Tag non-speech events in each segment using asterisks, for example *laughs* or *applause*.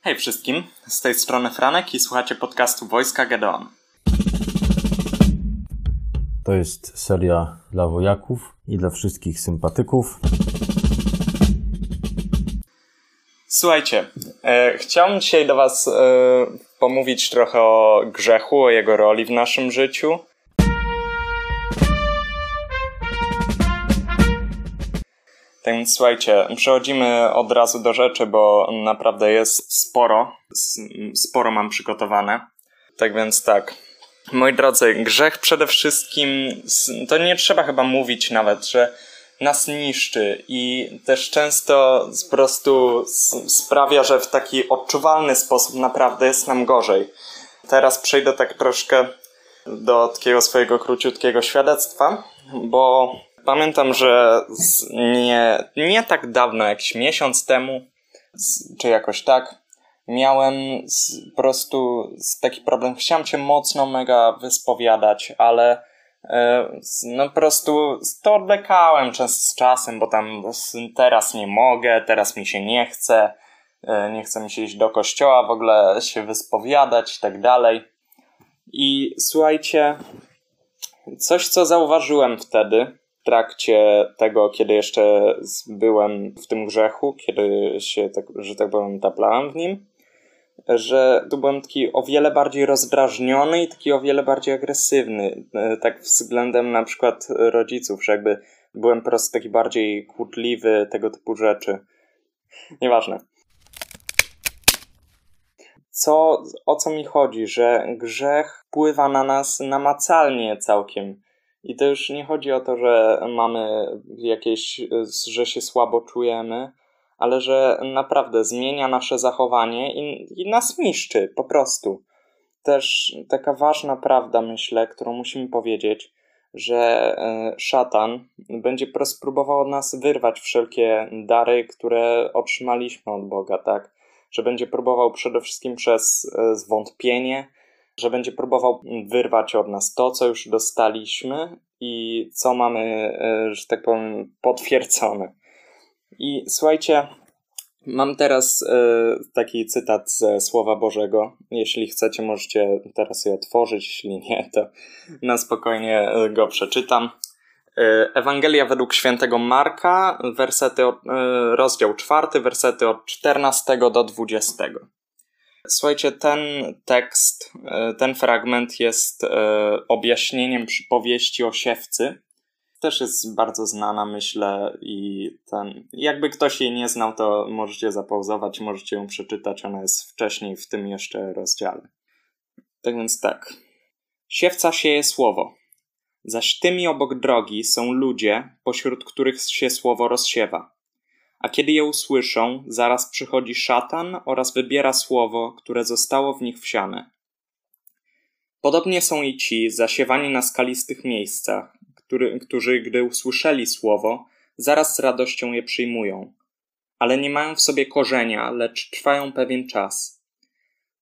Hej wszystkim, z tej strony Franek i słuchacie podcastu Wojska Gedeon. To jest seria dla wojaków i dla wszystkich sympatyków. Słuchajcie, e, chciałbym dzisiaj do Was e, pomówić trochę o grzechu, o jego roli w naszym życiu. Tak więc słuchajcie, przechodzimy od razu do rzeczy, bo naprawdę jest sporo, sporo mam przygotowane. Tak więc tak, moi drodzy, grzech przede wszystkim, to nie trzeba chyba mówić nawet, że nas niszczy i też często po prostu sprawia, że w taki odczuwalny sposób naprawdę jest nam gorzej. Teraz przejdę tak troszkę do takiego swojego króciutkiego świadectwa, bo pamiętam, że nie, nie tak dawno, jakiś miesiąc temu, czy jakoś tak, miałem po prostu taki problem. Chciałem się mocno mega wyspowiadać, ale e, no po prostu to odlekałem często z czasem, bo tam teraz nie mogę, teraz mi się nie chce, e, nie chce mi się iść do kościoła, w ogóle się wyspowiadać i tak dalej. I słuchajcie, coś co zauważyłem wtedy, trakcie tego, kiedy jeszcze byłem w tym grzechu, kiedy się, tak, że tak powiem, taplałem w nim, że tu byłem taki o wiele bardziej rozdrażniony i taki o wiele bardziej agresywny, e, tak względem na przykład rodziców, że jakby byłem po prostu taki bardziej kłótliwy, tego typu rzeczy. Nieważne. Co, o co mi chodzi, że grzech wpływa na nas namacalnie całkiem i to już nie chodzi o to, że mamy jakieś, że się słabo czujemy, ale że naprawdę zmienia nasze zachowanie i, i nas niszczy po prostu. Też taka ważna prawda, myślę, którą musimy powiedzieć, że e, szatan będzie próbował od nas wyrwać wszelkie dary, które otrzymaliśmy od Boga, tak? Że będzie próbował przede wszystkim przez e, zwątpienie, że będzie próbował wyrwać od nas to, co już dostaliśmy i co mamy, e, że tak powiem, potwierdzone. I słuchajcie, mam teraz e, taki cytat ze Słowa Bożego. Jeśli chcecie, możecie teraz je otworzyć, jeśli nie, to na spokojnie e, go przeczytam. Ewangelia według świętego Marka, wersety, rozdział czwarty, wersety od 14 do 20. Słuchajcie, ten tekst, e, ten fragment jest e, objaśnieniem przypowieści o siewcy. Też jest bardzo znana, myślę, i ten. Jakby ktoś jej nie znał, to możecie zapauzować, możecie ją przeczytać. Ona jest wcześniej w tym jeszcze rozdziale. Tak więc tak. Siewca sieje słowo. Zaś tymi obok drogi są ludzie, pośród których się słowo rozsiewa a kiedy je usłyszą, zaraz przychodzi szatan oraz wybiera słowo, które zostało w nich wsiane. Podobnie są i ci zasiewani na skalistych miejscach, który, którzy, gdy usłyszeli słowo, zaraz z radością je przyjmują, ale nie mają w sobie korzenia, lecz trwają pewien czas.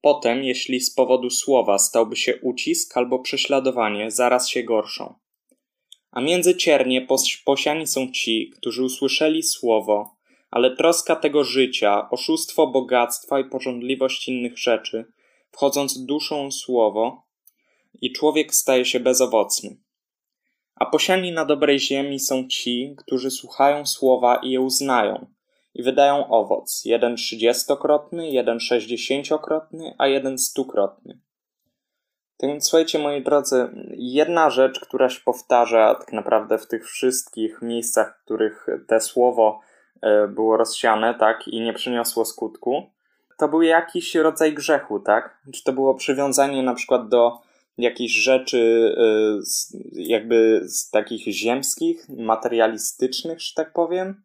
Potem, jeśli z powodu słowa stałby się ucisk albo prześladowanie, zaraz się gorszą. A między ciernie posiani są ci, którzy usłyszeli słowo, ale troska tego życia, oszustwo bogactwa i porządliwość innych rzeczy, wchodząc duszą słowo, i człowiek staje się bezowocny. A posiani na dobrej ziemi są ci, którzy słuchają słowa i je uznają, i wydają owoc, jeden trzydziestokrotny, jeden sześćdziesięciokrotny, a jeden stukrotny. Więc słuchajcie, moi drodzy, jedna rzecz, która się powtarza tak naprawdę w tych wszystkich miejscach, w których te słowo było rozsiane, tak, i nie przyniosło skutku, to był jakiś rodzaj grzechu, tak? Czy to było przywiązanie na przykład do jakichś rzeczy e, jakby z takich ziemskich, materialistycznych, że tak powiem?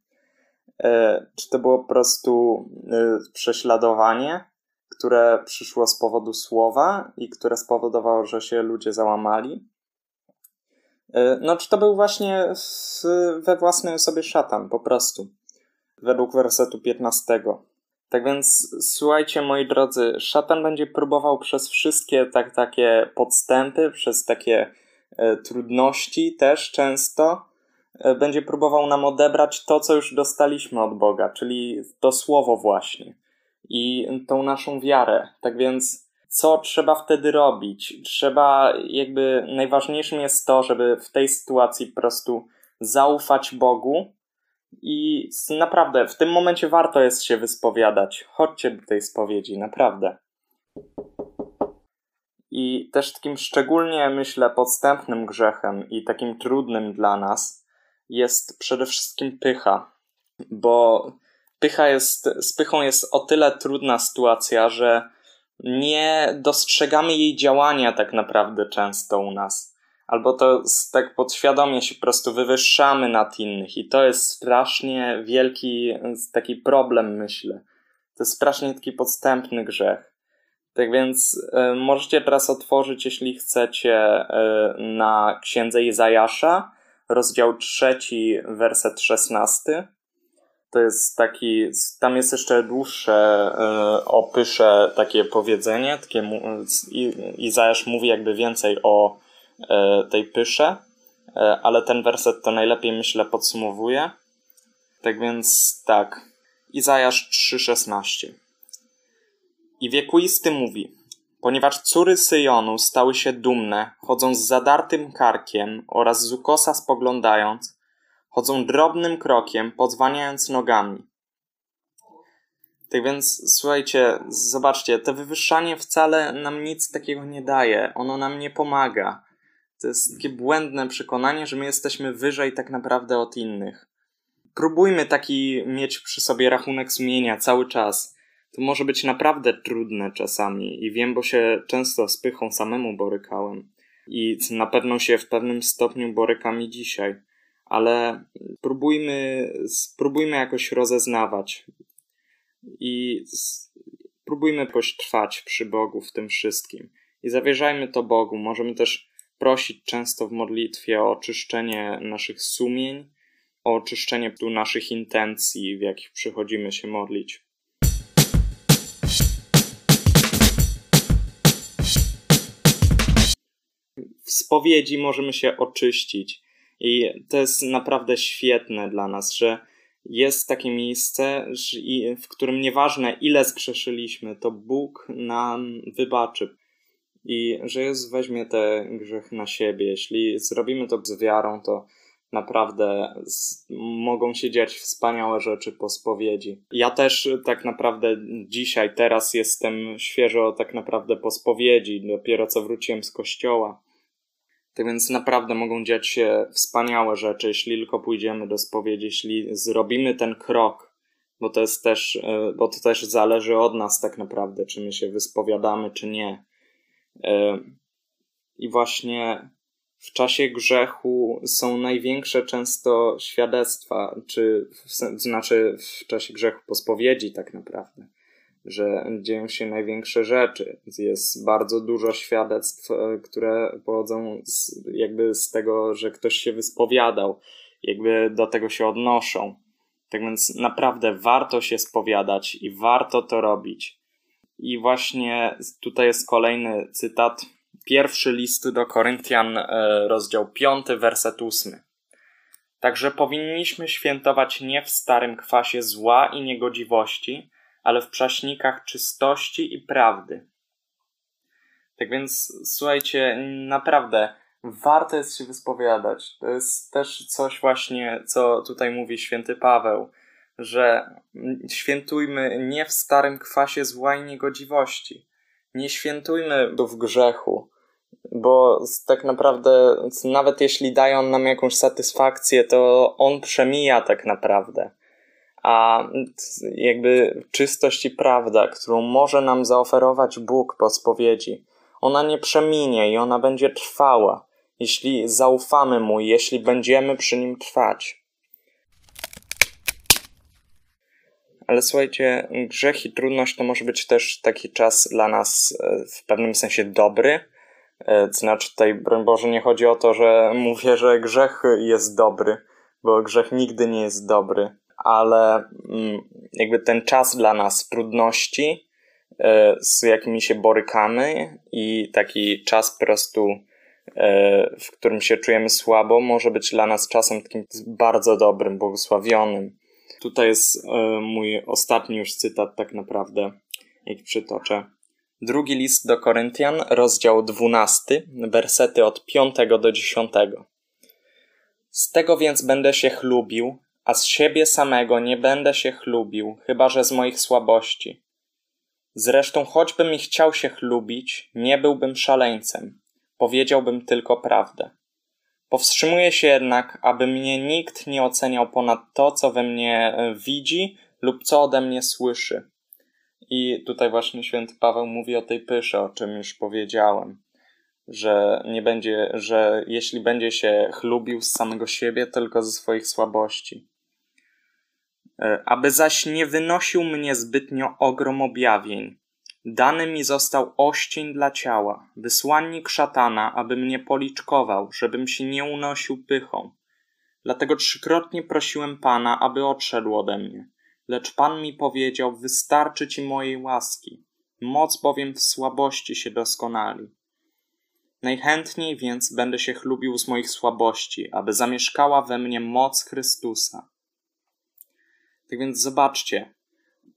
E, czy to było po prostu prześladowanie, które przyszło z powodu słowa i które spowodowało, że się ludzie załamali? No, czy to był właśnie we własnej sobie szatan, po prostu według wersetu 15. Tak więc słuchajcie, moi drodzy, szatan będzie próbował przez wszystkie tak, takie podstępy, przez takie e, trudności też często, e, będzie próbował nam odebrać to, co już dostaliśmy od Boga, czyli to słowo właśnie. i tą naszą wiarę. Tak więc, co trzeba wtedy robić? Trzeba, jakby, najważniejszym jest to, żeby w tej sytuacji po prostu zaufać Bogu i naprawdę w tym momencie warto jest się wyspowiadać. Chodźcie do tej spowiedzi, naprawdę. I też takim szczególnie, myślę, podstępnym grzechem i takim trudnym dla nas jest przede wszystkim pycha, bo pycha jest, z pychą jest o tyle trudna sytuacja, że nie dostrzegamy jej działania tak naprawdę często u nas. Albo to tak podświadomie się po prostu wywyższamy nad innych, i to jest strasznie wielki taki problem, myślę. To jest strasznie taki podstępny grzech. Tak więc y, możecie teraz otworzyć, jeśli chcecie, y, na księdze Izajasza, rozdział trzeci, werset szesnasty. To jest taki, tam jest jeszcze dłuższe y, opysze takie powiedzenie, takie, Izajasz mówi jakby więcej o tej pysze, y, ale ten werset to najlepiej myślę podsumowuje. Tak więc tak, Izajasz 3,16 i wiekuisty mówi, ponieważ córy Syjonu stały się dumne, chodzą z zadartym karkiem oraz z ukosa spoglądając, chodzą drobnym krokiem, podzwaniając nogami. Tak więc, słuchajcie, zobaczcie, to wywyższanie wcale nam nic takiego nie daje, ono nam nie pomaga. To jest takie błędne przekonanie, że my jesteśmy wyżej tak naprawdę od innych. Próbujmy taki mieć przy sobie rachunek sumienia cały czas to może być naprawdę trudne czasami i wiem, bo się często z pychą samemu borykałem i na pewno się w pewnym stopniu borykam i dzisiaj, ale próbujmy, spróbujmy jakoś rozeznawać i spróbujmy jakoś trwać przy Bogu w tym wszystkim i zawierzajmy to Bogu. Możemy też prosić często w modlitwie o oczyszczenie naszych sumień, o oczyszczenie tu naszych intencji, w jakich przychodzimy się modlić. w spowiedzi możemy się oczyścić. I to jest naprawdę świetne dla nas, że jest takie miejsce, w którym nieważne ile zgrzeszyliśmy, to Bóg nam wybaczy. I że Jezus weźmie te grzechy na siebie. Jeśli zrobimy to z wiarą, to naprawdę mogą się dziać wspaniałe rzeczy po spowiedzi. Ja też tak naprawdę dzisiaj, teraz jestem świeżo tak naprawdę po spowiedzi. Dopiero co wróciłem z kościoła. Tak więc naprawdę mogą dziać się wspaniałe rzeczy, jeśli tylko pójdziemy do spowiedzi, jeśli zrobimy ten krok, bo to jest też, e, bo to też zależy od nas tak naprawdę, czy my się wyspowiadamy, czy nie. E, I właśnie w czasie grzechu są największe często świadectwa, czy znaczy w czasie grzechu po spowiedzi tak naprawdę że dzieją się największe rzeczy. Jest bardzo dużo świadectw, e, które pochodzą z, jakby z tego, że ktoś się wyspowiadał, jakby do tego się odnoszą. Tak więc naprawdę warto się spowiadać i warto to robić. I właśnie tutaj jest kolejny cytat. Pierwszy list do Koryntian, e, rozdział 5, werset 8. Także powinniśmy świętować nie w starym kwasie zła i niegodziwości, ale w prześnikach czystości i prawdy. Tak więc słuchajcie, naprawdę warto jest się wyspowiadać. To jest też coś właśnie, co tutaj mówi święty Paweł, że świętujmy nie w starym kwasie zła i niegodziwości. Nie świętujmy w grzechu, bo tak naprawdę nawet jeśli daje on nam jakąś satysfakcję, to on przemija tak naprawdę a jakby czystość i prawda, którą może nam zaoferować Bóg po spowiedzi, ona nie przeminie i ona będzie trwała, jeśli zaufamy Mu, jeśli będziemy przy Nim trwać. Ale słuchajcie, grzech i trudność to może być też taki czas dla nas e, w pewnym sensie dobry. E, znaczy, tutaj, broń Boże, nie chodzi o to, że mówię, że grzech jest dobry, bo grzech nigdy nie jest dobry ale mm, jakby ten czas dla nas trudności, e, z jakimi się borykamy i taki czas po prostu, w którym się czujemy słabo, może być dla nas czasem takim bardzo dobrym, błogosławionym. Tutaj jest e, mój ostatni już cytat tak naprawdę. ich przytoczę. Drugi list do Koryntian, rozdział 12, wersety od 5 do 10. Z tego więc będę się chlubił, a z siebie samego nie będę się chlubił, chyba że z moich słabości. Zresztą, choćbym i chciał się chlubić, nie byłbym szaleńcem, powiedziałbym tylko prawdę. Powstrzymuję się jednak, aby mnie nikt nie oceniał ponad to, co we mnie e, widzi lub co ode mnie słyszy. I tutaj właśnie święty Paweł mówi o tej pysze, o czym już powiedziałem, że nie będzie, że jeśli będzie się chlubił z samego siebie, tylko ze swoich słabości. E, aby zaś nie wynosił mnie zbytnio ogrom objawień. Dany mi został oścień dla ciała, wysłannik szatana, aby mnie policzkował, żebym się nie unosił pychą. Dlatego trzykrotnie prosiłem Pana, aby odszedł ode mnie. Lecz Pan mi powiedział, wystarczy ci mojej łaski. Moc bowiem w słabości się doskonali. Najchętniej więc będę się chlubił z moich słabości, aby zamieszkała we mnie moc Chrystusa. Tak więc zobaczcie,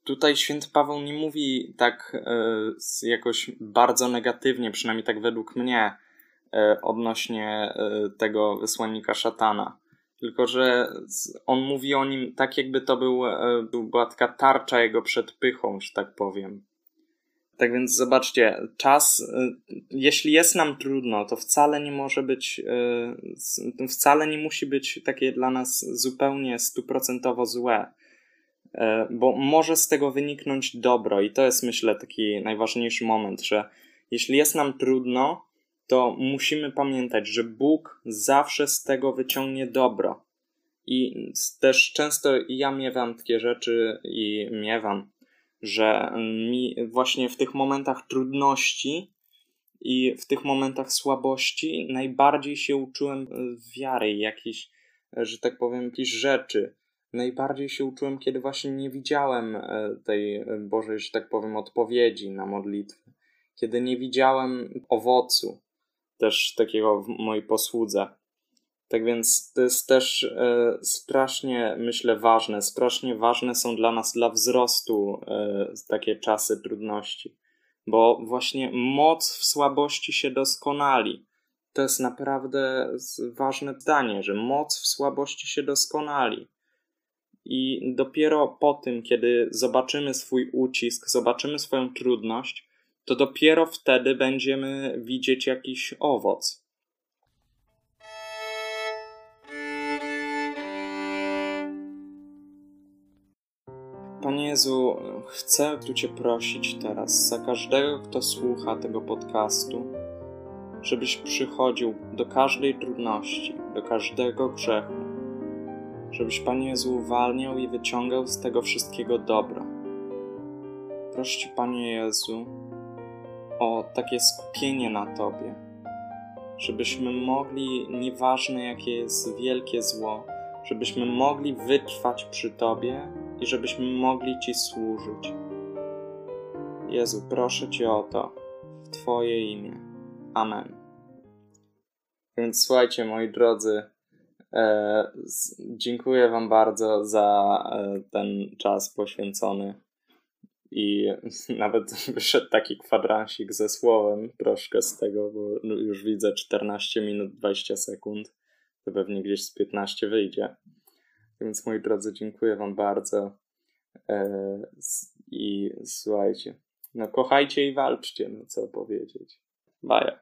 tutaj święty Paweł nie mówi tak e, jakoś bardzo negatywnie, przynajmniej tak według mnie, e, odnośnie e, tego wysłannika szatana. Tylko, że on mówi o nim tak, jakby to był, e, była taka tarcza jego przed pychą, że tak powiem. Tak więc zobaczcie, czas, e, jeśli jest nam trudno, to wcale nie może być, e, wcale nie musi być takie dla nas zupełnie stuprocentowo złe bo może z tego wyniknąć dobro i to jest myślę taki najważniejszy moment, że jeśli jest nam trudno, to musimy pamiętać, że Bóg zawsze z tego wyciągnie dobro. I też często ja miewam takie rzeczy i miewam, że mi właśnie w tych momentach trudności i w tych momentach słabości najbardziej się uczyłem wiary, jakiejś, że tak powiem, jakichś rzeczy, najbardziej się uczyłem, kiedy właśnie nie widziałem e, tej e, Bożej, że tak powiem, odpowiedzi na modlitwę. Kiedy nie widziałem owocu też takiego w mojej posłudze. Tak więc to jest też e, strasznie, myślę, ważne. Strasznie ważne są dla nas, dla wzrostu, takie czasy trudności. Bo właśnie moc w słabości się doskonali. To jest naprawdę ważne zdanie, że moc w słabości się doskonali. I dopiero po tym, kiedy zobaczymy swój ucisk, zobaczymy swoją trudność, to dopiero wtedy będziemy widzieć jakiś owoc. Panie Jezu, chcę tu Cię prosić teraz za każdego, kto słucha tego podcastu, żebyś przychodził do każdej trudności, do każdego grzechu żebyś Panie Jezu uwalniał i wyciągał z tego wszystkiego dobro. Proszę Ci, Panie Jezu, o takie skupienie na Tobie, żebyśmy mogli, nieważne jakie jest wielkie zło, żebyśmy mogli wytrwać przy Tobie i żebyśmy mogli Ci służyć. Jezu, proszę Cię o to w Twoje imię. Amen. Więc słuchajcie, moi drodzy, dziękuję Wam bardzo za e, ten czas poświęcony. I *laughs* nawet wyszedł taki kwadransik ze słowem troszkę z tego, bo już widzę 14 minut 20 sekund. To pewnie gdzieś z 15 wyjdzie. Więc moi drodzy, dziękuję Wam bardzo. E, I słuchajcie, no kochajcie i walczcie, no co powiedzieć. Baja.